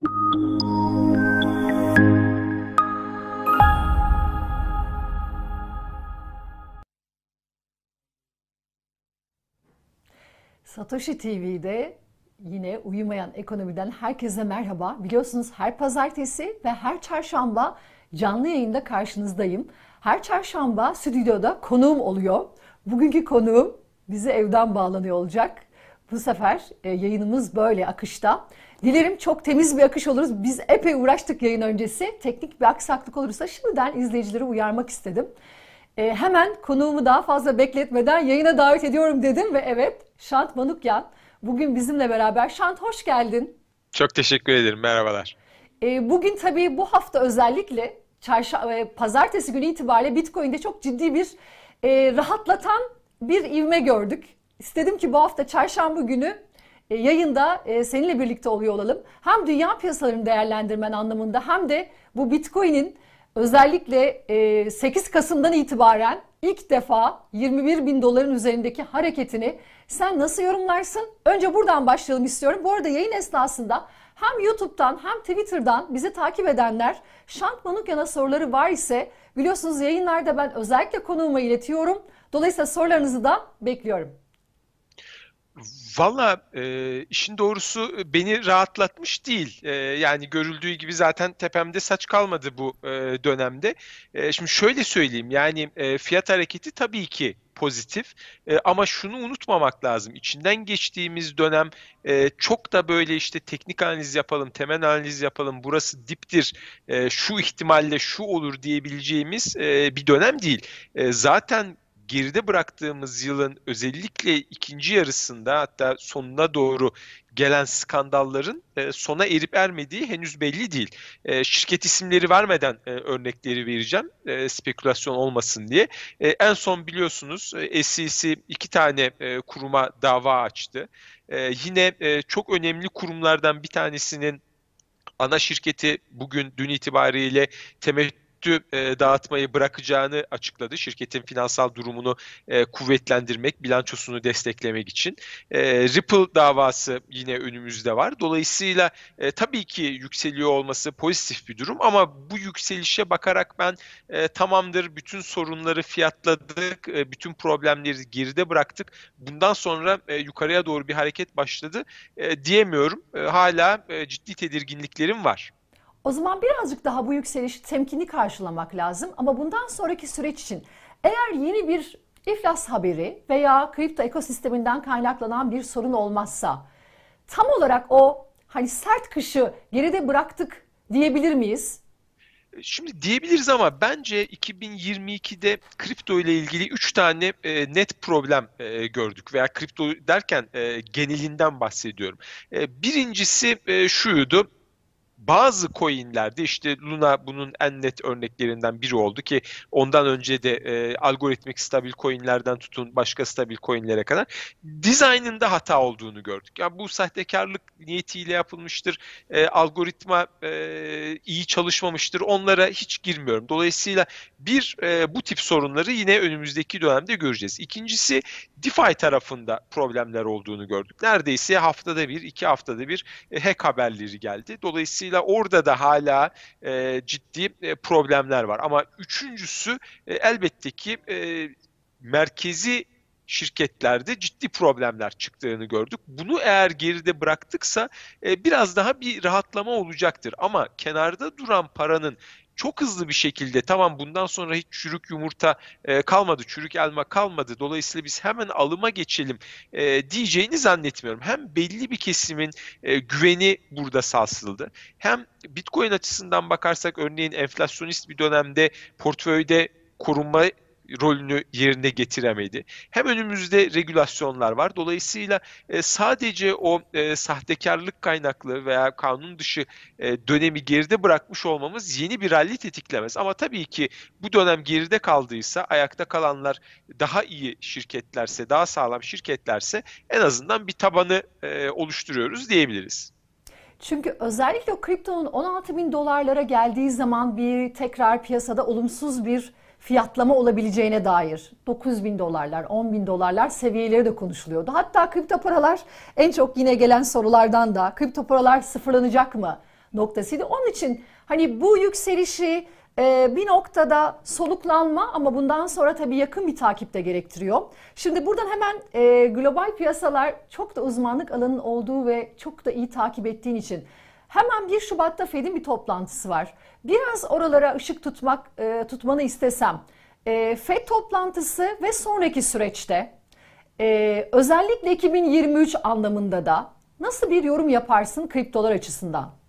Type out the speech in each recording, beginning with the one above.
Satoshi TV'de yine uyumayan ekonomiden herkese merhaba. Biliyorsunuz her pazartesi ve her çarşamba canlı yayında karşınızdayım. Her çarşamba stüdyoda konuğum oluyor. Bugünkü konuğum bizi evden bağlanıyor olacak. Bu sefer e, yayınımız böyle akışta. Dilerim çok temiz bir akış oluruz. Biz epey uğraştık yayın öncesi. Teknik bir aksaklık olursa şimdiden izleyicileri uyarmak istedim. E, hemen konuğumu daha fazla bekletmeden yayına davet ediyorum dedim ve evet Şant Manukyan bugün bizimle beraber. Şant hoş geldin. Çok teşekkür ederim. Merhabalar. E, bugün tabii bu hafta özellikle çarşamba, e, pazartesi günü itibariyle Bitcoin'de çok ciddi bir e, rahatlatan bir ivme gördük. İstedim ki bu hafta çarşamba günü e, yayında e, seninle birlikte oluyor olalım. Hem dünya piyasalarını değerlendirmen anlamında hem de bu Bitcoin'in özellikle e, 8 Kasım'dan itibaren ilk defa 21 bin doların üzerindeki hareketini sen nasıl yorumlarsın? Önce buradan başlayalım istiyorum. Bu arada yayın esnasında hem YouTube'dan hem Twitter'dan bizi takip edenler Şant Manukyan'a soruları var ise biliyorsunuz yayınlarda ben özellikle konuğuma iletiyorum. Dolayısıyla sorularınızı da bekliyorum. Valla e, işin doğrusu beni rahatlatmış değil. E, yani görüldüğü gibi zaten tepemde saç kalmadı bu e, dönemde. E, şimdi şöyle söyleyeyim yani e, fiyat hareketi tabii ki pozitif e, ama şunu unutmamak lazım. İçinden geçtiğimiz dönem e, çok da böyle işte teknik analiz yapalım, temel analiz yapalım, burası diptir, e, şu ihtimalle şu olur diyebileceğimiz e, bir dönem değil. E, zaten geride bıraktığımız yılın özellikle ikinci yarısında hatta sonuna doğru gelen skandalların e, sona erip ermediği henüz belli değil. E, şirket isimleri vermeden e, örnekleri vereceğim e, spekülasyon olmasın diye. E, en son biliyorsunuz e, SEC iki tane e, kuruma dava açtı. E, yine e, çok önemli kurumlardan bir tanesinin ana şirketi bugün dün itibariyle temettü temettü e, dağıtmayı bırakacağını açıkladı. Şirketin finansal durumunu e, kuvvetlendirmek, bilançosunu desteklemek için. E, Ripple davası yine önümüzde var. Dolayısıyla e, tabii ki yükseliyor olması pozitif bir durum ama bu yükselişe bakarak ben e, tamamdır bütün sorunları fiyatladık, e, bütün problemleri geride bıraktık. Bundan sonra e, yukarıya doğru bir hareket başladı e, diyemiyorum. E, hala e, ciddi tedirginliklerim var. O zaman birazcık daha bu yükselişi temkinli karşılamak lazım. Ama bundan sonraki süreç için eğer yeni bir iflas haberi veya kripto ekosisteminden kaynaklanan bir sorun olmazsa tam olarak o hani sert kışı geride bıraktık diyebilir miyiz? Şimdi diyebiliriz ama bence 2022'de kripto ile ilgili 3 tane e, net problem e, gördük veya kripto derken e, genelinden bahsediyorum. E, birincisi e, şuydu bazı coinlerde işte Luna bunun en net örneklerinden biri oldu ki ondan önce de e, algoritmik stabil coinlerden tutun başka stabil coinlere kadar dizaynında hata olduğunu gördük. Yani bu sahtekarlık niyetiyle yapılmıştır. E, algoritma e, iyi çalışmamıştır. Onlara hiç girmiyorum. Dolayısıyla bir e, bu tip sorunları yine önümüzdeki dönemde göreceğiz. İkincisi DeFi tarafında problemler olduğunu gördük. Neredeyse haftada bir, iki haftada bir e, hack haberleri geldi. Dolayısıyla orada da hala e, ciddi e, problemler var. Ama üçüncüsü e, elbette ki e, merkezi şirketlerde ciddi problemler çıktığını gördük. Bunu eğer geride bıraktıksa e, biraz daha bir rahatlama olacaktır. Ama kenarda duran paranın çok hızlı bir şekilde tamam bundan sonra hiç çürük yumurta e, kalmadı, çürük elma kalmadı. Dolayısıyla biz hemen alıma geçelim e, diyeceğini zannetmiyorum. Hem belli bir kesimin e, güveni burada sarsıldı. Hem Bitcoin açısından bakarsak örneğin enflasyonist bir dönemde portföyde korunma rolünü yerine getiremedi. Hem önümüzde regülasyonlar var. Dolayısıyla e, sadece o e, sahtekarlık kaynaklı veya kanun dışı e, dönemi geride bırakmış olmamız yeni bir rally tetiklemez. Ama tabii ki bu dönem geride kaldıysa ayakta kalanlar daha iyi şirketlerse, daha sağlam şirketlerse en azından bir tabanı e, oluşturuyoruz diyebiliriz. Çünkü özellikle o kriptonun 16 bin dolarlara geldiği zaman bir tekrar piyasada olumsuz bir fiyatlama olabileceğine dair 9 bin dolarlar, 10 bin dolarlar seviyeleri de konuşuluyordu. Hatta kripto paralar en çok yine gelen sorulardan da kripto paralar sıfırlanacak mı? noktasıydı. Onun için hani bu yükselişi e, bir noktada soluklanma ama bundan sonra tabii yakın bir takip de gerektiriyor. Şimdi buradan hemen e, global piyasalar çok da uzmanlık alanın olduğu ve çok da iyi takip ettiğin için hemen 1 Şubat'ta Fed'in bir toplantısı var. Biraz oralara ışık tutmak e, tutmanı istesem. E, Fed toplantısı ve sonraki süreçte e, özellikle 2023 anlamında da nasıl bir yorum yaparsın kriptolar açısından?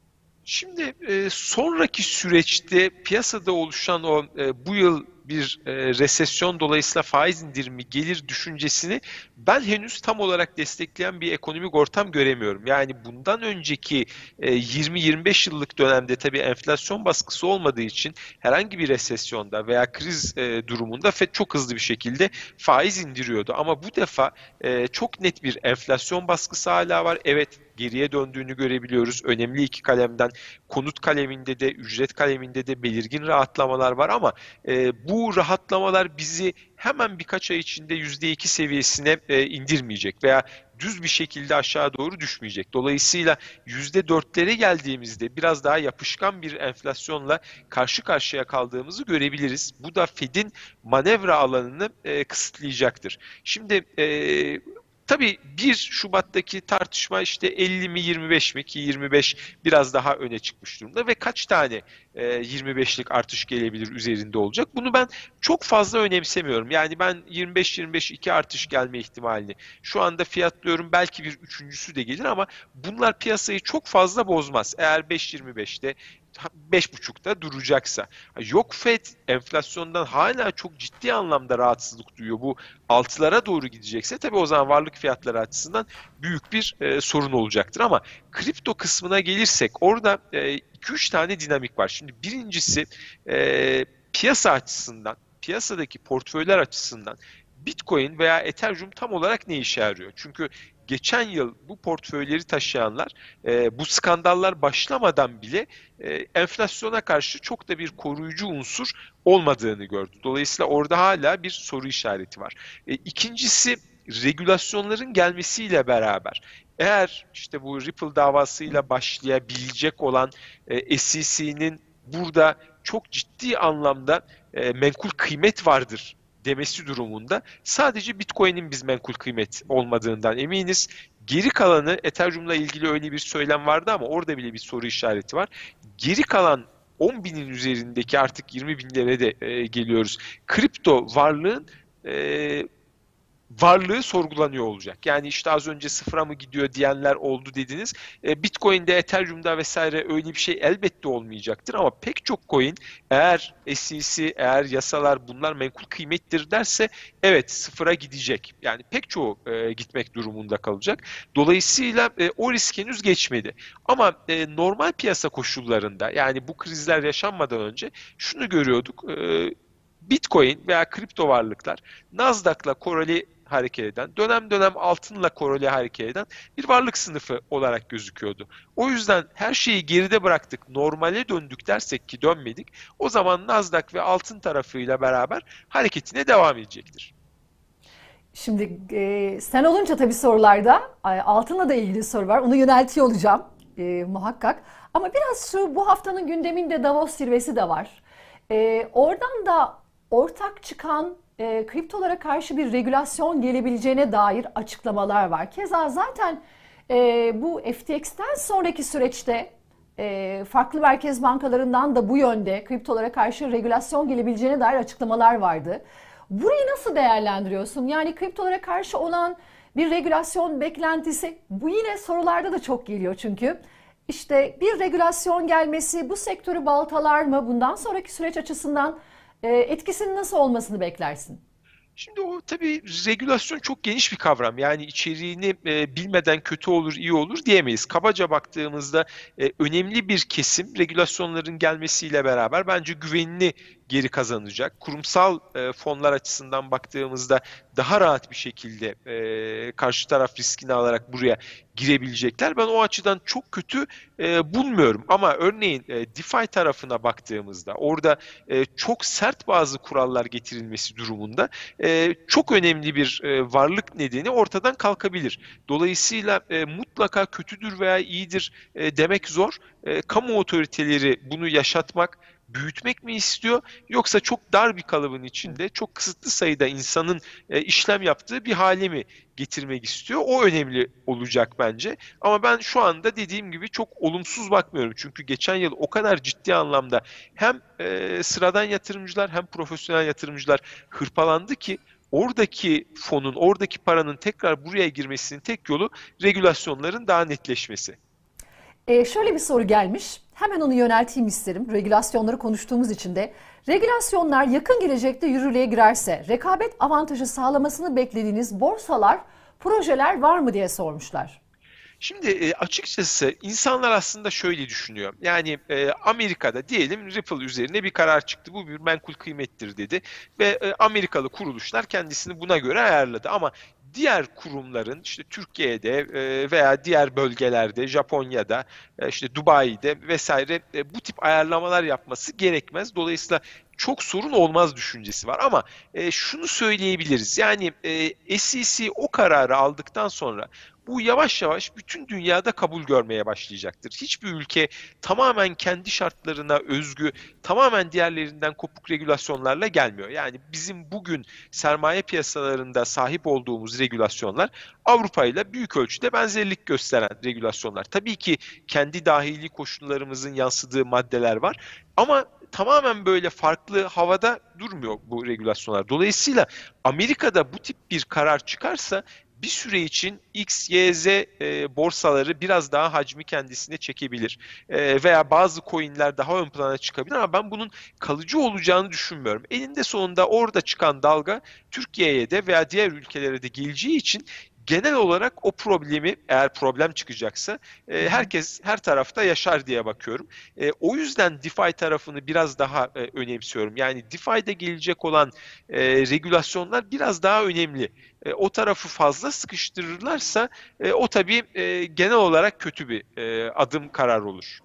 Şimdi e, sonraki süreçte piyasada oluşan o e, bu yıl bir e, resesyon dolayısıyla faiz indirimi gelir düşüncesini ben henüz tam olarak destekleyen bir ekonomik ortam göremiyorum. Yani bundan önceki e, 20-25 yıllık dönemde tabii enflasyon baskısı olmadığı için herhangi bir resesyonda veya kriz e, durumunda FED çok hızlı bir şekilde faiz indiriyordu. Ama bu defa e, çok net bir enflasyon baskısı hala var. Evet geriye döndüğünü görebiliyoruz. Önemli iki kalemden konut kaleminde de ücret kaleminde de belirgin rahatlamalar var ama e, bu rahatlamalar bizi hemen birkaç ay içinde %2 seviyesine e, indirmeyecek veya düz bir şekilde aşağı doğru düşmeyecek. Dolayısıyla %4'lere geldiğimizde biraz daha yapışkan bir enflasyonla karşı karşıya kaldığımızı görebiliriz. Bu da Fed'in manevra alanını e, kısıtlayacaktır. Şimdi e, Tabii 1 Şubat'taki tartışma işte 50 mi 25 mi ki 25 biraz daha öne çıkmış durumda ve kaç tane e, 25'lik artış gelebilir üzerinde olacak. Bunu ben çok fazla önemsemiyorum. Yani ben 25-25 iki artış gelme ihtimalini şu anda fiyatlıyorum. Belki bir üçüncüsü de gelir ama bunlar piyasayı çok fazla bozmaz. Eğer 5-25'te 5,5'ta duracaksa. Yok FED enflasyondan hala çok ciddi anlamda rahatsızlık duyuyor. Bu altılara doğru gidecekse tabii o zaman varlık fiyatları açısından büyük bir e, sorun olacaktır. Ama kripto kısmına gelirsek orada 2-3 e, tane dinamik var. Şimdi birincisi e, piyasa açısından, piyasadaki portföyler açısından Bitcoin veya Ethereum tam olarak ne işe yarıyor? Çünkü geçen yıl bu portföyleri taşıyanlar e, bu skandallar başlamadan bile e, enflasyona karşı çok da bir koruyucu unsur olmadığını gördü. Dolayısıyla orada hala bir soru işareti var. E, ikincisi regülasyonların gelmesiyle beraber eğer işte bu Ripple davasıyla başlayabilecek olan e, SEC'nin burada çok ciddi anlamda e, menkul kıymet vardır demesi durumunda sadece Bitcoin'in biz menkul kıymet olmadığından eminiz. Geri kalanı Ethereum'la ilgili öyle bir söylem vardı ama orada bile bir soru işareti var. Geri kalan 10 binin üzerindeki artık 20 binlere de e, geliyoruz. Kripto varlığın e, varlığı sorgulanıyor olacak. Yani işte az önce sıfıra mı gidiyor diyenler oldu dediniz. E, Bitcoin'de, Ethereum'da vesaire öyle bir şey elbette olmayacaktır ama pek çok coin eğer SEC, eğer yasalar bunlar menkul kıymettir derse evet sıfıra gidecek. Yani pek çoğu e, gitmek durumunda kalacak. Dolayısıyla e, o risk henüz geçmedi. Ama e, normal piyasa koşullarında yani bu krizler yaşanmadan önce şunu görüyorduk. E, Bitcoin veya kripto varlıklar Nasdaq'la koreli hareket eden, dönem dönem altınla koreli hareket eden bir varlık sınıfı olarak gözüküyordu. O yüzden her şeyi geride bıraktık, normale döndük dersek ki dönmedik, o zaman Nasdaq ve altın tarafıyla beraber hareketine devam edecektir. Şimdi e, sen olunca tabii sorularda altınla da ilgili soru var. Onu yöneltiyor olacağım e, muhakkak. Ama biraz şu bu haftanın gündeminde Davos zirvesi de var. E, oradan da ortak çıkan e, kriptolara karşı bir regülasyon gelebileceğine dair açıklamalar var. Keza zaten e, bu FTX'ten sonraki süreçte e, farklı merkez bankalarından da bu yönde kriptolara karşı regülasyon gelebileceğine dair açıklamalar vardı. Burayı nasıl değerlendiriyorsun? Yani kriptolara karşı olan bir regülasyon beklentisi bu yine sorularda da çok geliyor çünkü. İşte bir regülasyon gelmesi bu sektörü baltalar mı? Bundan sonraki süreç açısından e, etkisinin nasıl olmasını beklersin? Şimdi o tabii regülasyon çok geniş bir kavram. Yani içeriğini e, bilmeden kötü olur, iyi olur diyemeyiz. Kabaca baktığımızda e, önemli bir kesim regülasyonların gelmesiyle beraber bence güvenini geri kazanacak. Kurumsal e, fonlar açısından baktığımızda daha rahat bir şekilde e, karşı taraf riskini alarak buraya girebilecekler. Ben o açıdan çok kötü e, bulmuyorum. Ama örneğin e, DeFi tarafına baktığımızda orada e, çok sert bazı kurallar getirilmesi durumunda e, çok önemli bir e, varlık nedeni ortadan kalkabilir. Dolayısıyla e, mutlaka kötüdür veya iyidir e, demek zor. E, kamu otoriteleri bunu yaşatmak, büyütmek mi istiyor yoksa çok dar bir kalıbın içinde çok kısıtlı sayıda insanın e, işlem yaptığı bir hale mi getirmek istiyor? O önemli olacak bence. Ama ben şu anda dediğim gibi çok olumsuz bakmıyorum. Çünkü geçen yıl o kadar ciddi anlamda hem e, sıradan yatırımcılar hem profesyonel yatırımcılar hırpalandı ki oradaki fonun, oradaki paranın tekrar buraya girmesinin tek yolu regülasyonların daha netleşmesi. E, şöyle bir soru gelmiş. Hemen onu yönelteyim isterim. Regülasyonları konuştuğumuz için de. Regülasyonlar yakın gelecekte yürürlüğe girerse rekabet avantajı sağlamasını beklediğiniz borsalar, projeler var mı diye sormuşlar. Şimdi e, açıkçası insanlar aslında şöyle düşünüyor. Yani e, Amerika'da diyelim Ripple üzerine bir karar çıktı. Bu bir menkul kıymettir dedi ve e, Amerikalı kuruluşlar kendisini buna göre ayarladı. Ama diğer kurumların işte Türkiye'de e, veya diğer bölgelerde, Japonya'da, e, işte Dubai'de vesaire e, bu tip ayarlamalar yapması gerekmez. Dolayısıyla çok sorun olmaz düşüncesi var ama şunu söyleyebiliriz. Yani SEC o kararı aldıktan sonra bu yavaş yavaş bütün dünyada kabul görmeye başlayacaktır. Hiçbir ülke tamamen kendi şartlarına özgü, tamamen diğerlerinden kopuk regülasyonlarla gelmiyor. Yani bizim bugün sermaye piyasalarında sahip olduğumuz regülasyonlar Avrupa ile büyük ölçüde benzerlik gösteren regülasyonlar. Tabii ki kendi dahili koşullarımızın yansıdığı maddeler var ama tamamen böyle farklı havada durmuyor bu regülasyonlar. Dolayısıyla Amerika'da bu tip bir karar çıkarsa bir süre için X, Y, Z e, borsaları biraz daha hacmi kendisine çekebilir. E, veya bazı coinler daha ön plana çıkabilir ama ben bunun kalıcı olacağını düşünmüyorum. Elinde sonunda orada çıkan dalga Türkiye'ye de veya diğer ülkelere de geleceği için genel olarak o problemi eğer problem çıkacaksa e, herkes her tarafta yaşar diye bakıyorum. E, o yüzden DeFi tarafını biraz daha e, önemsiyorum. Yani DeFi'de gelecek olan e, regülasyonlar biraz daha önemli. E, o tarafı fazla sıkıştırırlarsa e, o tabii e, genel olarak kötü bir e, adım karar olur.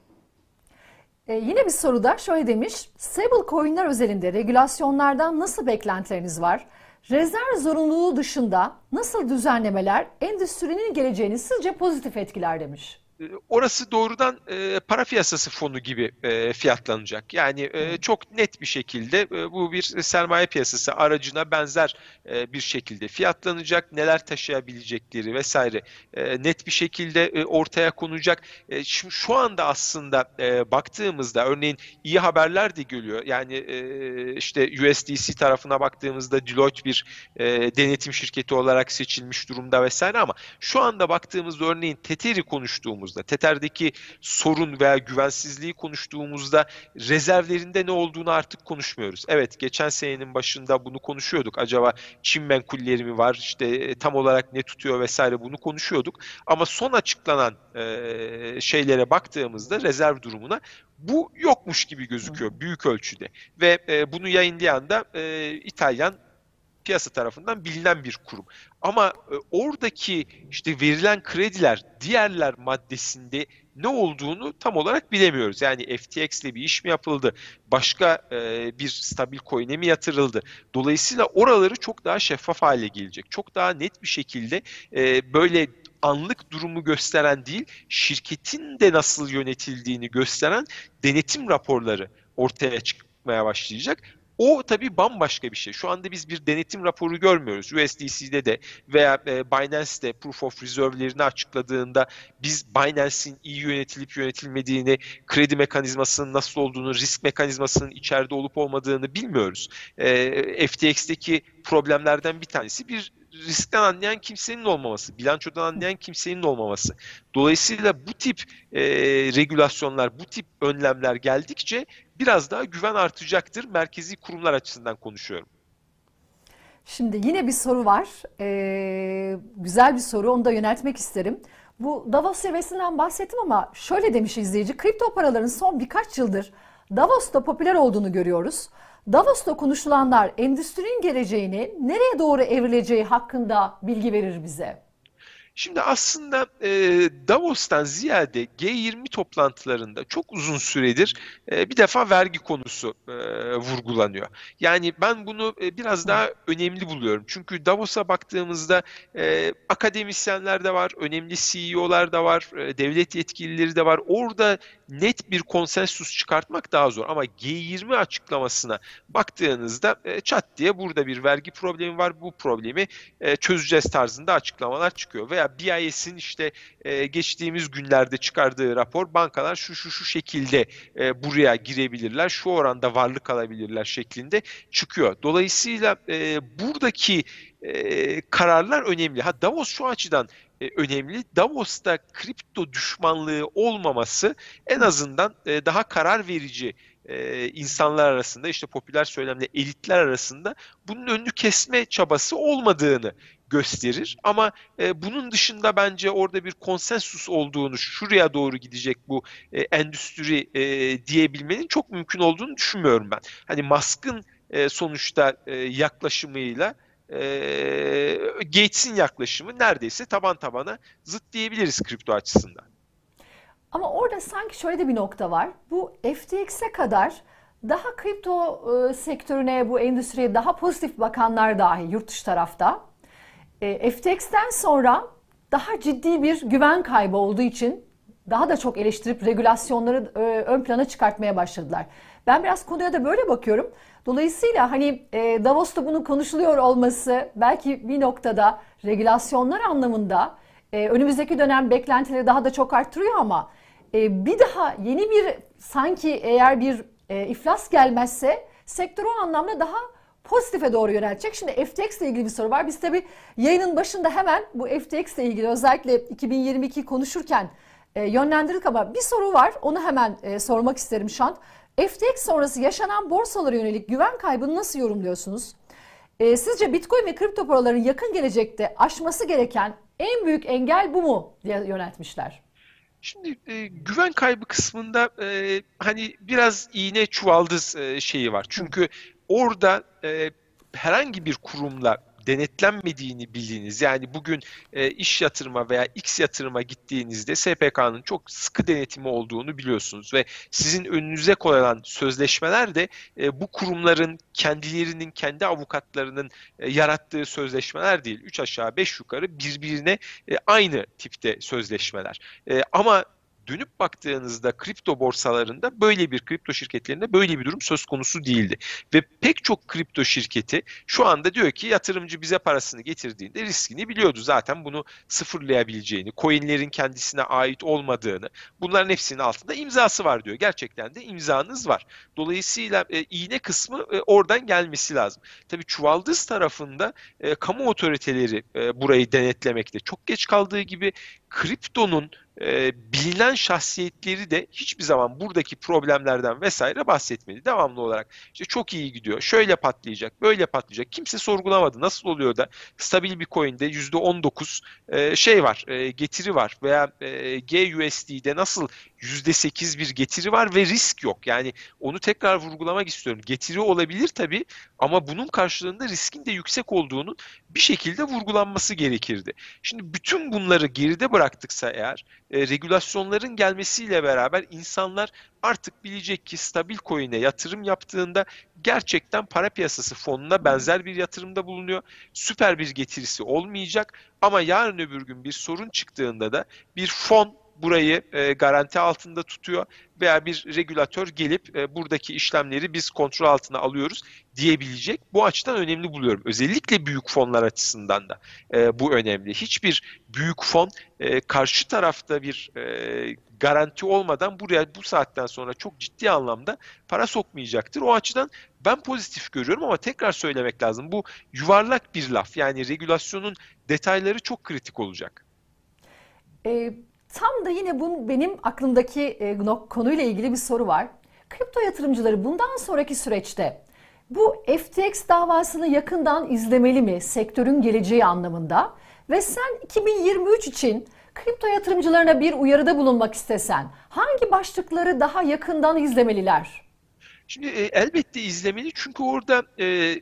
Ee, yine bir soruda şöyle demiş. Stable coin'ler özelinde regülasyonlardan nasıl beklentileriniz var? Rezerv zorunluluğu dışında nasıl düzenlemeler endüstrinin geleceğini sizce pozitif etkiler demiş. Ee, orası doğrudan e, para piyasası fonu gibi e, fiyatlanacak. Yani e, çok net bir şekilde e, bu bir sermaye piyasası aracına benzer e, bir şekilde fiyatlanacak. Neler taşıyabilecekleri vesaire e, net bir şekilde e, ortaya konacak. E, şimdi şu anda aslında e, baktığımızda örneğin iyi haberler de geliyor. Yani e, işte USDC tarafına baktığımızda Deloitte bir e, denetim şirketi olarak seçilmiş durumda vesaire ama şu anda baktığımızda örneğin Tether'i konuştuğumuz konuştuğumuzda, Tether'deki sorun veya güvensizliği konuştuğumuzda rezervlerinde ne olduğunu artık konuşmuyoruz. Evet geçen senenin başında bunu konuşuyorduk. Acaba Çin menkulleri mi var? İşte e, tam olarak ne tutuyor vesaire bunu konuşuyorduk. Ama son açıklanan e, şeylere baktığımızda rezerv durumuna bu yokmuş gibi gözüküyor büyük ölçüde. Ve e, bunu yayınlayan da e, İtalyan piyasa tarafından bilinen bir kurum. Ama e, oradaki işte verilen krediler diğerler maddesinde ne olduğunu tam olarak bilemiyoruz. Yani FTX ile bir iş mi yapıldı? Başka e, bir stabil coin'e mi yatırıldı? Dolayısıyla oraları çok daha şeffaf hale gelecek. Çok daha net bir şekilde e, böyle anlık durumu gösteren değil, şirketin de nasıl yönetildiğini gösteren denetim raporları ortaya çıkmaya başlayacak. O tabii bambaşka bir şey. Şu anda biz bir denetim raporu görmüyoruz. USDC'de de veya e, Binance'de Proof of Reserve'lerini açıkladığında biz Binance'in iyi yönetilip yönetilmediğini, kredi mekanizmasının nasıl olduğunu, risk mekanizmasının içeride olup olmadığını bilmiyoruz. E, FTX'teki problemlerden bir tanesi bir riskten anlayan kimsenin olmaması, bilançodan anlayan kimsenin olmaması. Dolayısıyla bu tip e, regülasyonlar, bu tip önlemler geldikçe biraz daha güven artacaktır. Merkezi kurumlar açısından konuşuyorum. Şimdi yine bir soru var. Ee, güzel bir soru. Onu da yöneltmek isterim. Bu Davos zirvesinden bahsettim ama şöyle demiş izleyici. Kripto paraların son birkaç yıldır Davos'ta popüler olduğunu görüyoruz. Davos'ta konuşulanlar endüstrinin geleceğini nereye doğru evrileceği hakkında bilgi verir bize. Şimdi aslında e, Davos'tan ziyade G20 toplantılarında çok uzun süredir e, bir defa vergi konusu e, vurgulanıyor. Yani ben bunu e, biraz daha önemli buluyorum. Çünkü Davos'a baktığımızda e, akademisyenler de var, önemli CEO'lar da var, e, devlet yetkilileri de var. Orada net bir konsensus çıkartmak daha zor. Ama G20 açıklamasına baktığınızda e, çat diye burada bir vergi problemi var. Bu problemi e, çözeceğiz tarzında açıklamalar çıkıyor. Veya BIS'in işte e, geçtiğimiz günlerde çıkardığı rapor bankalar şu şu şu şekilde e, buraya girebilirler, şu oranda varlık alabilirler şeklinde çıkıyor. Dolayısıyla buradaki kararlar önemli. Ha Davos şu açıdan e, önemli. Davos'ta kripto düşmanlığı olmaması en azından e, daha karar verici e, insanlar arasında işte popüler söylemle elitler arasında bunun önünü kesme çabası olmadığını gösterir. Ama bunun dışında bence orada bir konsensus olduğunu, şuraya doğru gidecek bu endüstri diyebilmenin çok mümkün olduğunu düşünmüyorum ben. Hani Musk'ın e, sonuçta yaklaşımıyla e, Gates'in yaklaşımı neredeyse taban tabana zıt diyebiliriz kripto açısından. Ama orada sanki şöyle de bir nokta var. Bu FTX'e kadar daha kripto e, sektörüne, bu endüstriye daha pozitif bakanlar dahi yurt dışı tarafta. E, FTX'ten sonra daha ciddi bir güven kaybı olduğu için daha da çok eleştirip regülasyonları e, ön plana çıkartmaya başladılar. Ben biraz konuya da böyle bakıyorum. Dolayısıyla hani e, Davos'ta bunun konuşuluyor olması belki bir noktada regülasyonlar anlamında e, önümüzdeki dönem beklentileri daha da çok arttırıyor ama e, bir daha yeni bir sanki eğer bir e, iflas gelmezse sektör o anlamda daha pozitife doğru yönelecek. Şimdi FTX ile ilgili bir soru var. Biz tabii yayının başında hemen bu FTX ile ilgili özellikle 2022 konuşurken e, yönlendirdik ama bir soru var. Onu hemen e, sormak isterim Şant. FTX sonrası yaşanan borsalara yönelik güven kaybını nasıl yorumluyorsunuz? E, sizce Bitcoin ve kripto paraların yakın gelecekte aşması gereken en büyük engel bu mu diye yöneltmişler. Şimdi e, güven kaybı kısmında e, hani biraz iğne çuvaldız e, şeyi var. Çünkü orada e, herhangi bir kurumla denetlenmediğini bildiğiniz yani bugün e, iş yatırıma veya X yatırıma gittiğinizde SPK'nın çok sıkı denetimi olduğunu biliyorsunuz ve sizin önünüze koyulan sözleşmeler de e, bu kurumların kendilerinin kendi avukatlarının e, yarattığı sözleşmeler değil. Üç aşağı beş yukarı birbirine e, aynı tipte sözleşmeler. E, ama dönüp baktığınızda kripto borsalarında böyle bir kripto şirketlerinde böyle bir durum söz konusu değildi. Ve pek çok kripto şirketi şu anda diyor ki yatırımcı bize parasını getirdiğinde riskini biliyordu. Zaten bunu sıfırlayabileceğini, coinlerin kendisine ait olmadığını, bunların hepsinin altında imzası var diyor. Gerçekten de imzanız var. Dolayısıyla e, iğne kısmı e, oradan gelmesi lazım. Tabii çuvaldız tarafında e, kamu otoriteleri e, burayı denetlemekte çok geç kaldığı gibi kriptonun e, bilinen şahsiyetleri de hiçbir zaman buradaki problemlerden vesaire bahsetmedi. Devamlı olarak işte çok iyi gidiyor, şöyle patlayacak, böyle patlayacak. Kimse sorgulamadı. Nasıl oluyor da stabil bir coin'de %19 e, şey var, e, getiri var veya e, GUSD'de nasıl %8 bir getiri var ve risk yok. Yani onu tekrar vurgulamak istiyorum. Getiri olabilir tabii ama bunun karşılığında riskin de yüksek olduğunu bir şekilde vurgulanması gerekirdi. Şimdi bütün bunları geride bıraktıksa eğer e, regülasyonların gelmesiyle beraber insanlar artık bilecek ki stabil coin'e yatırım yaptığında gerçekten para piyasası fonuna benzer bir yatırımda bulunuyor. Süper bir getirisi olmayacak ama yarın öbür gün bir sorun çıktığında da bir fon burayı e, garanti altında tutuyor veya bir regülatör gelip e, buradaki işlemleri biz kontrol altına alıyoruz diyebilecek. Bu açıdan önemli buluyorum. Özellikle büyük fonlar açısından da e, bu önemli. Hiçbir büyük fon e, karşı tarafta bir e, garanti olmadan buraya bu saatten sonra çok ciddi anlamda para sokmayacaktır. O açıdan ben pozitif görüyorum ama tekrar söylemek lazım. Bu yuvarlak bir laf. Yani regülasyonun detayları çok kritik olacak. E, Tam da yine bu benim aklımdaki e, konuyla ilgili bir soru var. Kripto yatırımcıları bundan sonraki süreçte bu FTX davasını yakından izlemeli mi sektörün geleceği anlamında? Ve sen 2023 için kripto yatırımcılarına bir uyarıda bulunmak istesen hangi başlıkları daha yakından izlemeliler? Şimdi e, elbette izlemeli çünkü orada e,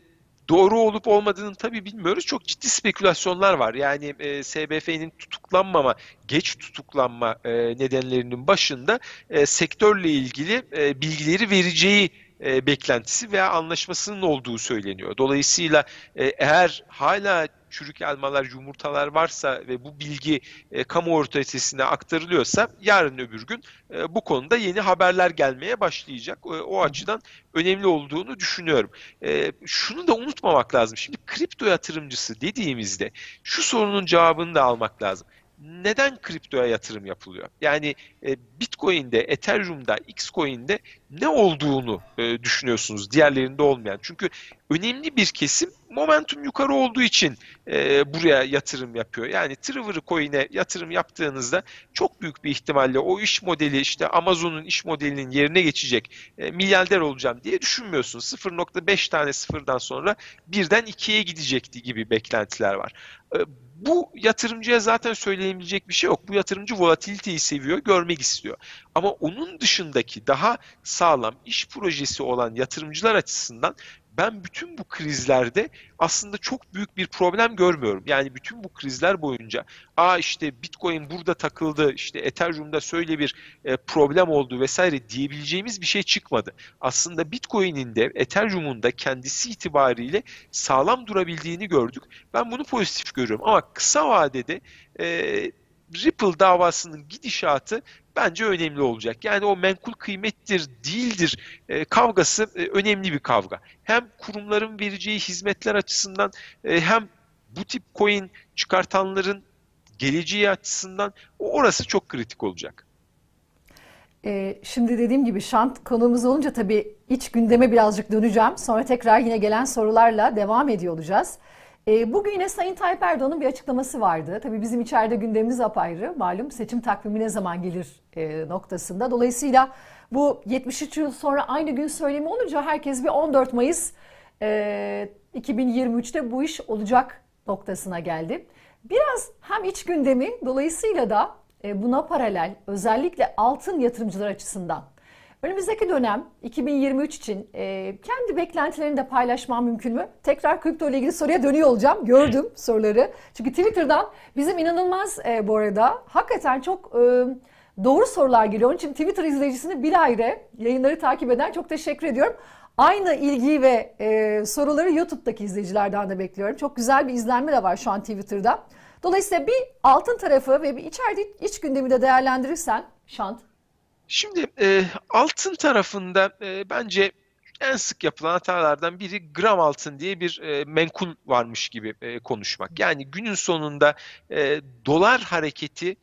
doğru olup olmadığını tabii bilmiyoruz. Çok ciddi spekülasyonlar var. Yani e, SBF'nin tutuklanmama, geç tutuklanma e, nedenlerinin başında e, sektörle ilgili e, bilgileri vereceği e, beklentisi veya anlaşmasının olduğu söyleniyor. Dolayısıyla e, eğer hala çürük elmalar, yumurtalar varsa ve bu bilgi e, kamu otoritesine aktarılıyorsa yarın öbür gün e, bu konuda yeni haberler gelmeye başlayacak. E, o açıdan önemli olduğunu düşünüyorum. E, şunu da unutmamak lazım. Şimdi kripto yatırımcısı dediğimizde şu sorunun cevabını da almak lazım neden kriptoya yatırım yapılıyor? Yani e, Bitcoin'de, Ethereum'da, Xcoin'de ne olduğunu e, düşünüyorsunuz diğerlerinde olmayan. Çünkü önemli bir kesim momentum yukarı olduğu için e, buraya yatırım yapıyor. Yani Trevor Coin'e yatırım yaptığınızda çok büyük bir ihtimalle o iş modeli işte Amazon'un iş modelinin yerine geçecek e, milyarder olacağım diye düşünmüyorsunuz. 0.5 tane sıfırdan sonra birden ikiye gidecekti gibi beklentiler var. E, bu yatırımcıya zaten söyleyebilecek bir şey yok. Bu yatırımcı volatiliteyi seviyor, görmek istiyor. Ama onun dışındaki daha sağlam iş projesi olan yatırımcılar açısından ben bütün bu krizlerde aslında çok büyük bir problem görmüyorum. Yani bütün bu krizler boyunca aa işte Bitcoin burada takıldı, işte Ethereum'da söyle bir e, problem oldu vesaire diyebileceğimiz bir şey çıkmadı. Aslında Bitcoin'in de Ethereum'un da kendisi itibariyle sağlam durabildiğini gördük. Ben bunu pozitif görüyorum ama kısa vadede e, Ripple davasının gidişatı bence önemli olacak. Yani o menkul kıymettir, değildir e, kavgası e, önemli bir kavga. Hem kurumların vereceği hizmetler açısından e, hem bu tip coin çıkartanların geleceği açısından orası çok kritik olacak. Ee, şimdi dediğim gibi şant konuğumuz olunca tabii iç gündeme birazcık döneceğim. Sonra tekrar yine gelen sorularla devam ediyor olacağız. E, bugün yine Sayın Tayyip Erdoğan'ın bir açıklaması vardı. Tabii bizim içeride gündemimiz apayrı. Malum seçim takvimi ne zaman gelir e, noktasında. Dolayısıyla bu 73 yıl sonra aynı gün söylemi olunca herkes bir 14 Mayıs e, 2023'te bu iş olacak noktasına geldi. Biraz hem iç gündemi dolayısıyla da e, buna paralel özellikle altın yatırımcılar açısından Önümüzdeki dönem 2023 için e, kendi beklentilerini de paylaşmam mümkün mü? Tekrar kripto ile ilgili soruya dönüyor olacağım. Gördüm soruları. Çünkü Twitter'dan bizim inanılmaz e, bu arada hakikaten çok e, doğru sorular geliyor. Onun için Twitter izleyicisini bir ayrı yayınları takip eden çok teşekkür ediyorum. Aynı ilgiyi ve e, soruları YouTube'daki izleyicilerden de bekliyorum. Çok güzel bir izlenme de var şu an Twitter'da. Dolayısıyla bir altın tarafı ve bir içeride iç gündemi de değerlendirirsen Şant Şimdi e, altın tarafında e, bence en sık yapılan hatalardan biri gram altın diye bir e, menkul varmış gibi e, konuşmak. Yani günün sonunda e, dolar hareketi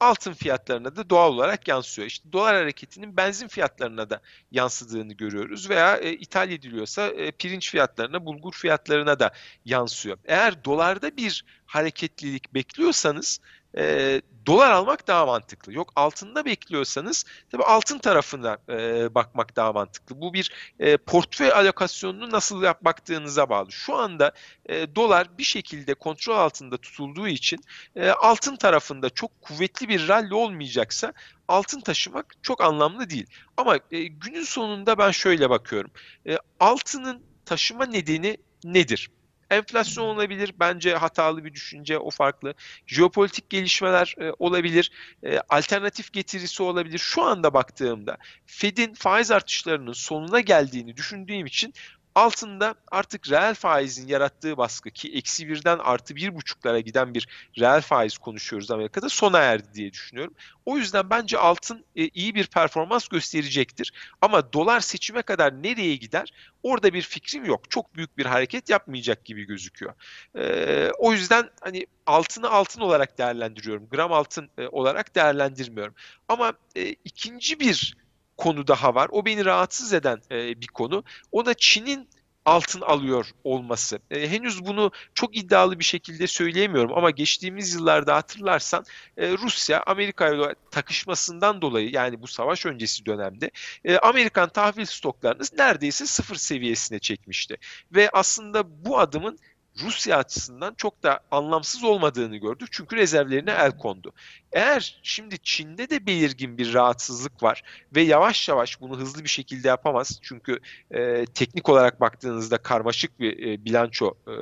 altın fiyatlarına da doğal olarak yansıyor. İşte dolar hareketinin benzin fiyatlarına da yansıdığını görüyoruz veya e, ithal ediliyorsa e, pirinç fiyatlarına, bulgur fiyatlarına da yansıyor. Eğer dolarda bir hareketlilik bekliyorsanız e, dolar almak daha mantıklı. Yok altında bekliyorsanız tabii altın tarafına e, bakmak daha mantıklı. Bu bir e, portföy alokasyonunu nasıl yap baktığınıza bağlı. Şu anda e, dolar bir şekilde kontrol altında tutulduğu için e, altın tarafında çok kuvvetli bir rally olmayacaksa altın taşımak çok anlamlı değil. Ama e, günün sonunda ben şöyle bakıyorum. E, altının taşıma nedeni nedir? Enflasyon olabilir. Bence hatalı bir düşünce. O farklı. Jeopolitik gelişmeler e, olabilir. E, alternatif getirisi olabilir. Şu anda baktığımda Fed'in faiz artışlarının sonuna geldiğini düşündüğüm için altında artık reel faizin yarattığı baskı ki eksi birden artı bir buçuklara giden bir reel faiz konuşuyoruz Amerika'da sona erdi diye düşünüyorum. O yüzden bence altın e, iyi bir performans gösterecektir. Ama dolar seçime kadar nereye gider orada bir fikrim yok. Çok büyük bir hareket yapmayacak gibi gözüküyor. E, o yüzden hani altını altın olarak değerlendiriyorum. Gram altın e, olarak değerlendirmiyorum. Ama e, ikinci bir konu daha var. O beni rahatsız eden e, bir konu. O da Çin'in altın alıyor olması. E, henüz bunu çok iddialı bir şekilde söyleyemiyorum ama geçtiğimiz yıllarda hatırlarsan e, Rusya Amerika ile takışmasından dolayı yani bu savaş öncesi dönemde e, Amerikan tahvil stoklarını neredeyse sıfır seviyesine çekmişti. Ve aslında bu adımın Rusya açısından çok da anlamsız olmadığını gördük. Çünkü rezervlerine el kondu. Eğer şimdi Çin'de de belirgin bir rahatsızlık var ve yavaş yavaş bunu hızlı bir şekilde yapamaz. Çünkü e, teknik olarak baktığınızda karmaşık bir e, bilanço e,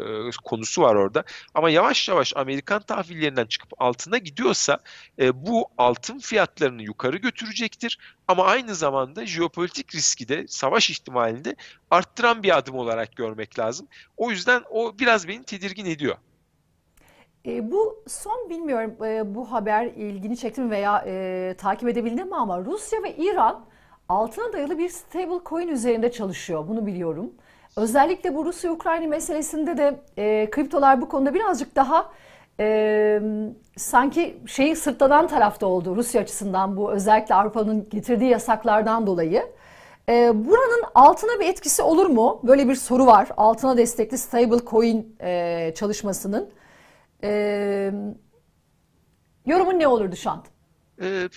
konusu var orada. Ama yavaş yavaş Amerikan tahvillerinden çıkıp altına gidiyorsa e, bu altın fiyatlarını yukarı götürecektir. Ama aynı zamanda jeopolitik riski de savaş ihtimalini de arttıran bir adım olarak görmek lazım. O yüzden o biraz beni tedirgin ediyor. E, bu son bilmiyorum e, bu haber ilgini çekti mi veya e, takip edebildin mi ama Rusya ve İran altına dayalı bir stable coin üzerinde çalışıyor. Bunu biliyorum. Özellikle bu Rusya-Ukrayna meselesinde de e, kriptolar bu konuda birazcık daha e, sanki şeyi sırtlanan tarafta oldu Rusya açısından bu özellikle Avrupa'nın getirdiği yasaklardan dolayı. E, buranın altına bir etkisi olur mu? Böyle bir soru var. Altına destekli stable coin e, çalışmasının. E, yorumun ne olurdu Şant? Ee,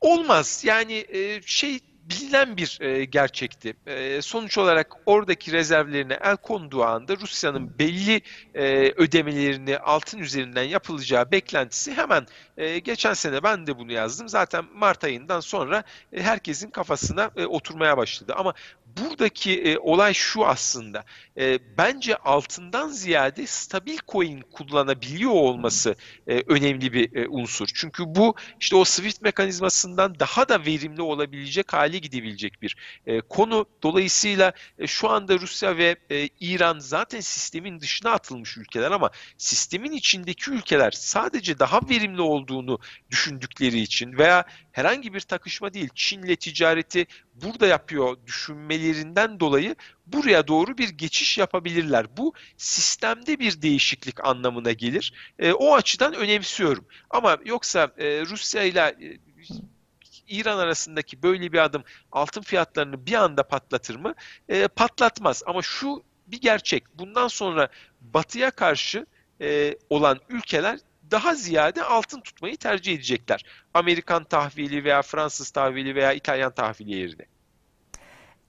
olmaz. Yani e, şey bilinen bir e, gerçekti. E, sonuç olarak oradaki rezervlerine el konduğu anda Rusya'nın belli e, ödemelerini altın üzerinden yapılacağı beklentisi hemen e, geçen sene ben de bunu yazdım. Zaten Mart ayından sonra e, herkesin kafasına e, oturmaya başladı. Ama buradaki e, olay şu aslında. E, bence altından ziyade stabil coin kullanabiliyor olması e, önemli bir e, unsur. Çünkü bu işte o Swift mekanizmasından daha da verimli olabilecek hale gidebilecek bir e, konu. Dolayısıyla e, şu anda Rusya ve e, İran zaten sistemin dışına atılmış ülkeler ama sistemin içindeki ülkeler sadece daha verimli olduğunu düşündükleri için veya herhangi bir takışma değil Çin'le ticareti burada yapıyor düşünmelerinden dolayı buraya doğru bir geçiş yapabilirler. Bu sistemde bir değişiklik anlamına gelir. E, o açıdan önemsiyorum. Ama yoksa e, Rusya ile e, İran arasındaki böyle bir adım altın fiyatlarını bir anda patlatır mı? E, patlatmaz. Ama şu bir gerçek. Bundan sonra batıya karşı e, olan ülkeler daha ziyade altın tutmayı tercih edecekler. Amerikan tahvili veya Fransız tahvili veya İtalyan tahvili yerine.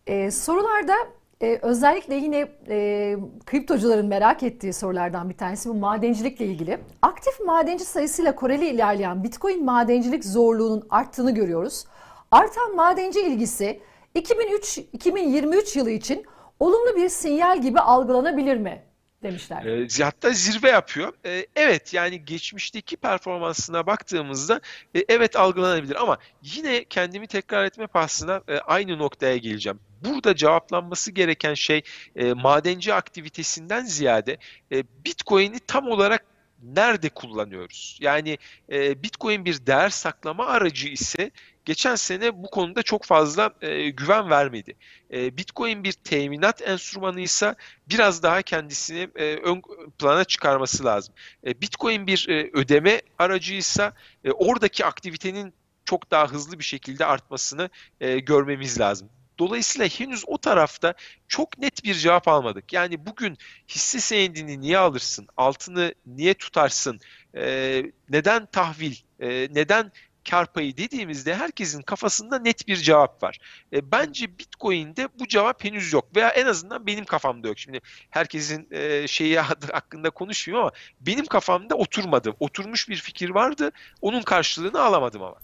Ee, sorularda e, özellikle yine e, kriptocuların merak ettiği sorulardan bir tanesi bu madencilikle ilgili. Aktif madenci sayısıyla Koreli ilerleyen Bitcoin madencilik zorluğunun arttığını görüyoruz. Artan madenci ilgisi 2003-2023 yılı için olumlu bir sinyal gibi algılanabilir mi? Demişler. E, hatta zirve yapıyor. E, evet yani geçmişteki performansına baktığımızda e, evet algılanabilir ama yine kendimi tekrar etme pahasına e, aynı noktaya geleceğim. Burada cevaplanması gereken şey e, madenci aktivitesinden ziyade e, Bitcoin'i tam olarak nerede kullanıyoruz? Yani e, Bitcoin bir değer saklama aracı ise geçen sene bu konuda çok fazla e, güven vermedi. E, Bitcoin bir teminat enstrümanı ise biraz daha kendisini e, ön plana çıkarması lazım. E, Bitcoin bir e, ödeme aracıysa e, oradaki aktivitenin çok daha hızlı bir şekilde artmasını e, görmemiz lazım. Dolayısıyla henüz o tarafta çok net bir cevap almadık. Yani bugün hisse senedini niye alırsın, altını niye tutarsın, e, neden tahvil, e, neden kar payı dediğimizde herkesin kafasında net bir cevap var. E, bence Bitcoin'de bu cevap henüz yok veya en azından benim kafamda yok. Şimdi herkesin e, şeyi hakkında konuşmuyorum ama benim kafamda oturmadı. Oturmuş bir fikir vardı. Onun karşılığını alamadım ama.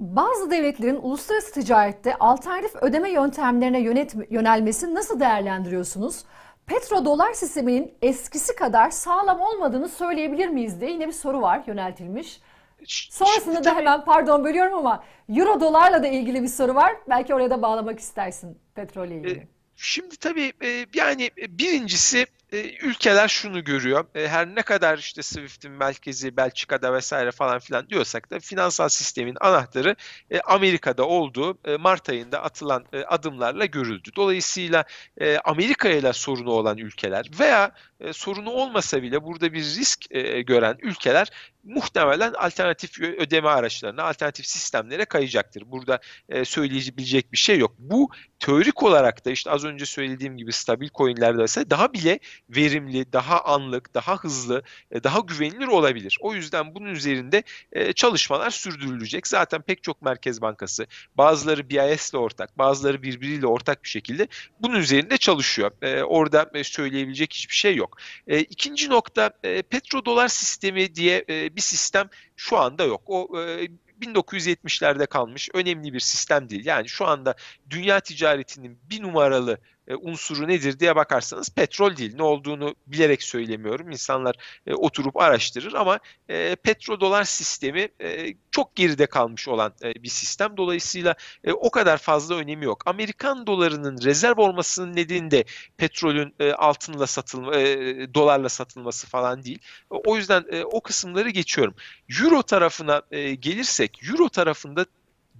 Bazı devletlerin uluslararası ticarette alternatif ödeme yöntemlerine yönet, yönelmesini nasıl değerlendiriyorsunuz? Petrodolar sisteminin eskisi kadar sağlam olmadığını söyleyebilir miyiz diye yine bir soru var yöneltilmiş. Sonrasında da hemen pardon bölüyorum ama euro dolarla da ilgili bir soru var. Belki oraya da bağlamak istersin petrolle ilgili. E, şimdi tabii e, yani birincisi e, ülkeler şunu görüyor. E, her ne kadar işte Swift'in merkezi Belçika'da vesaire falan filan diyorsak da finansal sistemin anahtarı e, Amerika'da olduğu Mart ayında atılan adımlarla görüldü. Dolayısıyla e, Amerika ile sorunu olan ülkeler veya sorunu olmasa bile burada bir risk gören ülkeler muhtemelen alternatif ödeme araçlarına, alternatif sistemlere kayacaktır. Burada e, söyleyebilecek bir şey yok. Bu teorik olarak da işte az önce söylediğim gibi stabil coinlerde ise daha bile verimli, daha anlık, daha hızlı, e, daha güvenilir olabilir. O yüzden bunun üzerinde e, çalışmalar sürdürülecek. Zaten pek çok merkez bankası, bazıları BIS ile ortak, bazıları birbiriyle ortak bir şekilde bunun üzerinde çalışıyor. E, orada söyleyebilecek hiçbir şey yok. E, ikinci nokta e, petrodolar sistemi diye e, bir sistem şu anda yok. O e, 1970'lerde kalmış önemli bir sistem değil. Yani şu anda dünya ticaretinin bir numaralı e, unsuru nedir diye bakarsanız petrol değil. Ne olduğunu bilerek söylemiyorum. İnsanlar e, oturup araştırır ama e, petrodolar sistemi e, çok geride kalmış olan e, bir sistem. Dolayısıyla e, o kadar fazla önemi yok. Amerikan dolarının rezerv olmasının nedeni de petrolün e, altınla satılma, e, dolarla satılması falan değil. O yüzden e, o kısımları geçiyorum. Euro tarafına e, gelirsek, Euro tarafında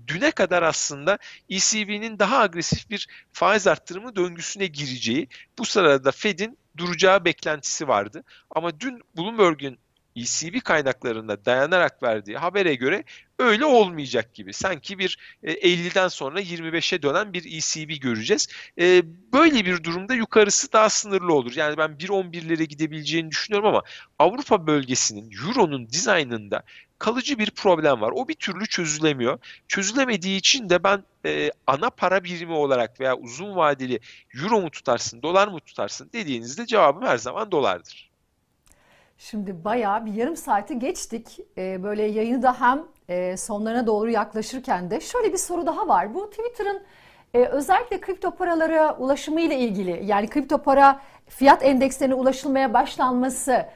düne kadar aslında ECB'nin daha agresif bir faiz arttırımı döngüsüne gireceği, bu sırada Fed'in duracağı beklentisi vardı. Ama dün Bloomberg'un ECB kaynaklarında dayanarak verdiği habere göre öyle olmayacak gibi. Sanki bir 50'den e, sonra 25'e dönen bir ECB göreceğiz. E, böyle bir durumda yukarısı daha sınırlı olur. Yani ben 1.11'lere gidebileceğini düşünüyorum ama Avrupa bölgesinin Euro'nun dizaynında kalıcı bir problem var. O bir türlü çözülemiyor. Çözülemediği için de ben e, ana para birimi olarak veya uzun vadeli euro mu tutarsın, dolar mı tutarsın dediğinizde cevabım her zaman dolardır. Şimdi bayağı bir yarım saati geçtik. Ee, böyle yayını da hem e, sonlarına doğru yaklaşırken de şöyle bir soru daha var. Bu Twitter'ın e, özellikle kripto paralara ulaşımı ile ilgili yani kripto para fiyat endekslerine ulaşılmaya başlanması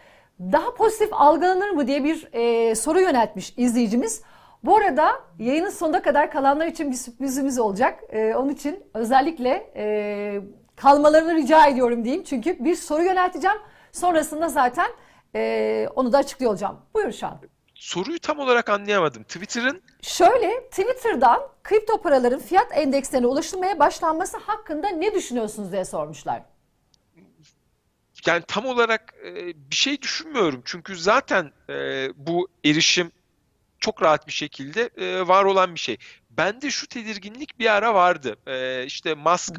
daha pozitif algılanır mı diye bir e, soru yöneltmiş izleyicimiz. Bu arada yayının sonuna kadar kalanlar için bir sürprizimiz olacak. E, onun için özellikle e, kalmalarını rica ediyorum diyeyim. Çünkü bir soru yönelteceğim. Sonrasında zaten e, onu da açıklıyor olacağım. Buyur Şan. Soruyu tam olarak anlayamadım. Twitter'ın... Şöyle, Twitter'dan kripto paraların fiyat endekslerine ulaşılmaya başlanması hakkında ne düşünüyorsunuz diye sormuşlar yani tam olarak e, bir şey düşünmüyorum. Çünkü zaten e, bu erişim çok rahat bir şekilde e, var olan bir şey. Bende şu tedirginlik bir ara vardı. E, işte Musk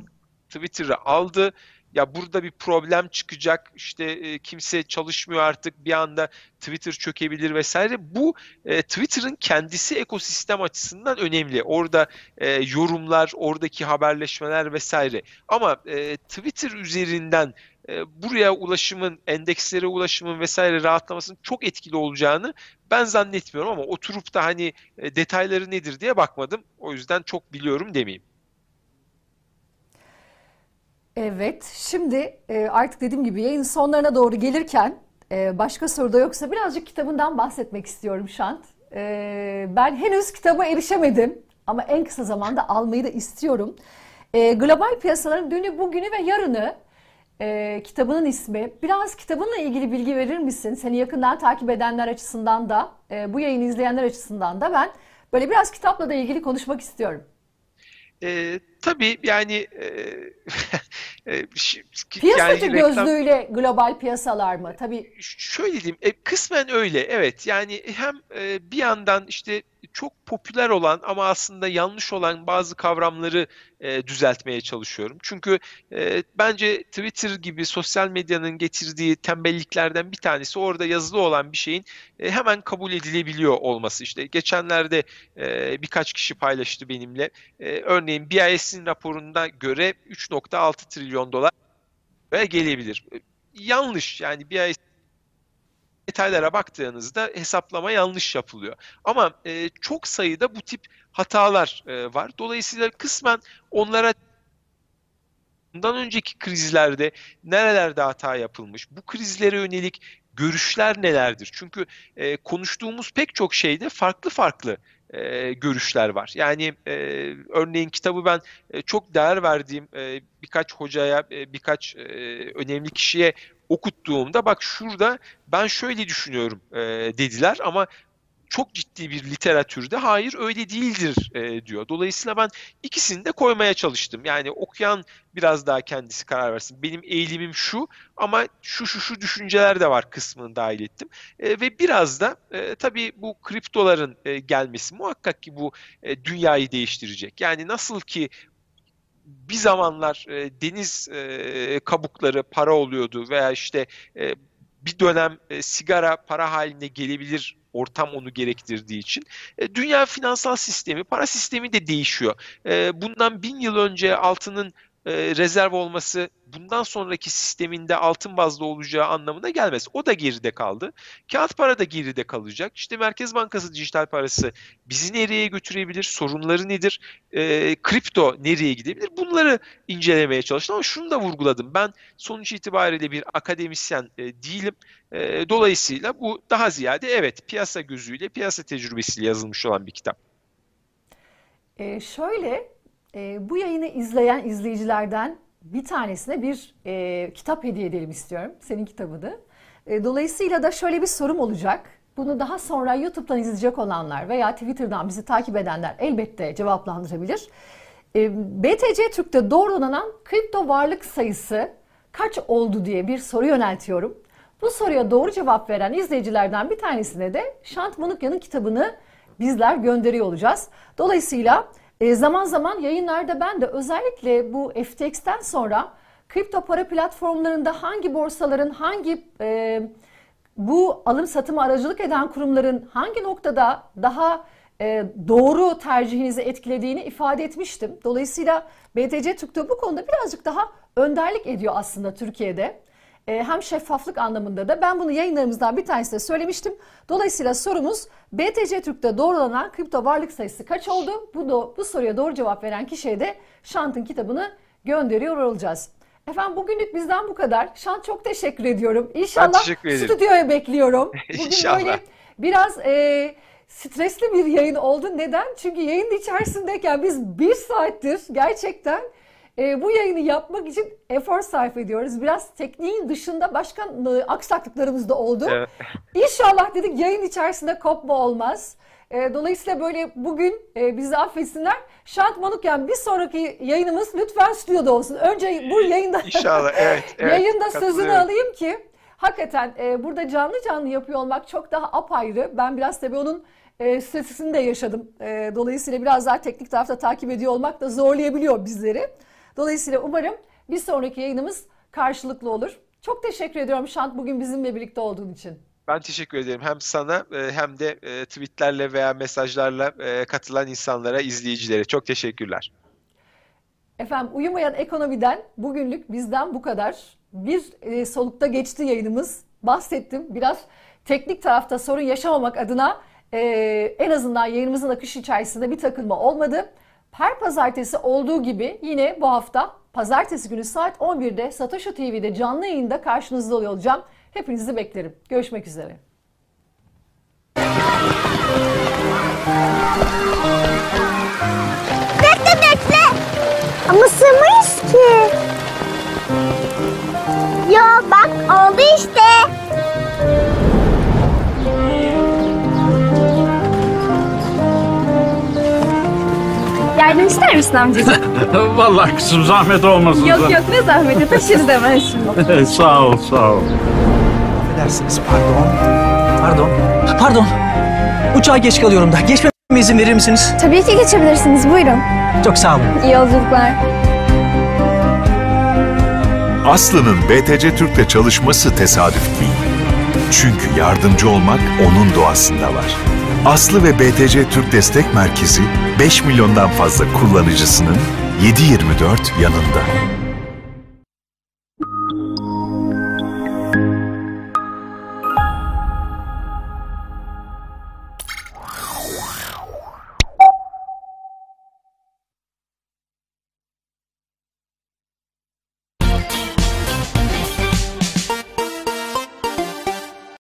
Twitter'ı aldı. Ya burada bir problem çıkacak. İşte e, kimse çalışmıyor artık. Bir anda Twitter çökebilir vesaire. Bu e, Twitter'ın kendisi ekosistem açısından önemli. Orada e, yorumlar, oradaki haberleşmeler vesaire. Ama e, Twitter üzerinden e, buraya ulaşımın, endekslere ulaşımın vesaire rahatlamasının çok etkili olacağını ben zannetmiyorum ama oturup da hani e, detayları nedir diye bakmadım. O yüzden çok biliyorum demeyeyim. Evet, şimdi e, artık dediğim gibi yayın sonlarına doğru gelirken başka soru da yoksa birazcık kitabından bahsetmek istiyorum Şant. Ben henüz kitaba erişemedim ama en kısa zamanda almayı da istiyorum. Global piyasaların dünü, bugünü ve yarını e, kitabının ismi. Biraz kitabınla ilgili bilgi verir misin? Seni yakından takip edenler açısından da, e, bu yayını izleyenler açısından da ben böyle biraz kitapla da ilgili konuşmak istiyorum. E, tabii yani e, e, piyasacı yani gözlüğüyle global piyasalar mı? Tabii. Şöyle diyeyim, e, kısmen öyle evet. Yani hem e, bir yandan işte çok popüler olan ama aslında yanlış olan bazı kavramları e, düzeltmeye çalışıyorum. Çünkü e, bence Twitter gibi sosyal medyanın getirdiği tembelliklerden bir tanesi orada yazılı olan bir şeyin e, hemen kabul edilebiliyor olması. İşte geçenlerde e, birkaç kişi paylaştı benimle. E, örneğin BIS'in raporunda göre 3.6 trilyon dolar gelebilir. E, yanlış yani BIS detaylara baktığınızda hesaplama yanlış yapılıyor. Ama e, çok sayıda bu tip hatalar e, var. Dolayısıyla kısmen onlara bundan önceki krizlerde nerelerde hata yapılmış, bu krizlere yönelik görüşler nelerdir? Çünkü e, konuştuğumuz pek çok şeyde farklı farklı e, görüşler var. Yani e, örneğin kitabı ben e, çok değer verdiğim e, birkaç hocaya, e, birkaç e, önemli kişiye okuttuğumda bak şurada ben şöyle düşünüyorum e, dediler ama çok ciddi bir literatürde hayır öyle değildir e, diyor. Dolayısıyla ben ikisini de koymaya çalıştım. Yani okuyan biraz daha kendisi karar versin. Benim eğilimim şu ama şu şu şu düşünceler de var kısmını dahil ettim. E, ve biraz da e, tabii bu kriptoların e, gelmesi muhakkak ki bu e, dünyayı değiştirecek. Yani nasıl ki bir zamanlar e, deniz e, kabukları para oluyordu veya işte e, bir dönem e, sigara para haline gelebilir ortam onu gerektirdiği için. E, dünya finansal sistemi, para sistemi de değişiyor. E, bundan bin yıl önce altının e, rezerv olması bundan sonraki sisteminde altın bazlı olacağı anlamına gelmez. O da geride kaldı. Kağıt para da geride kalacak. İşte Merkez Bankası dijital parası bizi nereye götürebilir? Sorunları nedir? E, kripto nereye gidebilir? Bunları incelemeye çalıştım ama şunu da vurguladım. Ben sonuç itibariyle bir akademisyen e, değilim. E, dolayısıyla bu daha ziyade evet piyasa gözüyle, piyasa tecrübesiyle yazılmış olan bir kitap. E, şöyle, e, bu yayını izleyen izleyicilerden bir tanesine bir e, kitap hediye edelim istiyorum. Senin kitabını. E, dolayısıyla da şöyle bir sorum olacak. Bunu daha sonra YouTube'dan izleyecek olanlar veya Twitter'dan bizi takip edenler elbette cevaplandırabilir. E, BTC Türk'te doğrulanan kripto varlık sayısı kaç oldu diye bir soru yöneltiyorum. Bu soruya doğru cevap veren izleyicilerden bir tanesine de Şant Manukya'nın kitabını bizler gönderiyor olacağız. Dolayısıyla e, zaman zaman yayınlarda ben de özellikle bu FTX'ten sonra kripto para platformlarında hangi borsaların hangi e, bu alım satımı aracılık eden kurumların hangi noktada daha e, doğru tercihinizi etkilediğini ifade etmiştim. Dolayısıyla BTC Türk'te bu konuda birazcık daha önderlik ediyor aslında Türkiye'de. E, hem şeffaflık anlamında da ben bunu yayınlarımızdan bir tanesinde söylemiştim. Dolayısıyla sorumuz BTC Türk'te doğrulanan kripto varlık sayısı kaç oldu? Bu, da, bu soruya doğru cevap veren kişiye de Şant'ın kitabını gönderiyor olacağız. Efendim bugünlük bizden bu kadar. Şant çok teşekkür ediyorum. İnşallah teşekkür stüdyoya bekliyorum. Bugün İnşallah. böyle biraz e, stresli bir yayın oldu. Neden? Çünkü yayın içerisindeyken biz bir saattir gerçekten e, bu yayını yapmak için efor sarf ediyoruz. Biraz tekniğin dışında başka e, aksaklıklarımız da oldu. Evet. İnşallah dedik yayın içerisinde kopma olmaz. E, dolayısıyla böyle bugün e, bizi affetsinler. Şant Manukyan bir sonraki yayınımız lütfen stüdyoda olsun. Önce bu yayında İnşallah evet. evet yayında sözünü alayım ki hakikaten e, burada canlı canlı yapıyor olmak çok daha apayrı. Ben biraz tabii onun e, stresini de yaşadım. E, dolayısıyla biraz daha teknik tarafta takip ediyor olmak da zorlayabiliyor bizleri. Dolayısıyla umarım bir sonraki yayınımız karşılıklı olur. Çok teşekkür ediyorum Şant bugün bizimle birlikte olduğun için. Ben teşekkür ederim hem sana e, hem de e, tweetlerle veya mesajlarla e, katılan insanlara, izleyicilere. Çok teşekkürler. Efendim uyumayan ekonomiden bugünlük bizden bu kadar. Bir solukta geçti yayınımız. Bahsettim. Biraz teknik tarafta sorun yaşamamak adına en azından yayınımızın akışı içerisinde bir takılma olmadı. Her pazartesi olduğu gibi yine bu hafta pazartesi günü saat 11'de Satoshi TV'de canlı yayında karşınızda olacağım. Hepinizi beklerim. Görüşmek üzere. İster misin amcacığım? Vallahi kızım zahmet olmasın. yok yok ne zahmeti taşırız hemen şimdi. sağ ol sağ ol. Affedersiniz pardon. Pardon. Pardon. Uçağa geç kalıyorum da. Geçmeme izin verir misiniz? Tabii ki geçebilirsiniz buyurun. Çok sağ olun. İyi yolculuklar. Aslı'nın BTC Türk'te çalışması tesadüf değil. Çünkü yardımcı olmak onun doğasında var. Aslı ve BTC Türk Destek Merkezi 5 milyondan fazla kullanıcısının 7/24 yanında.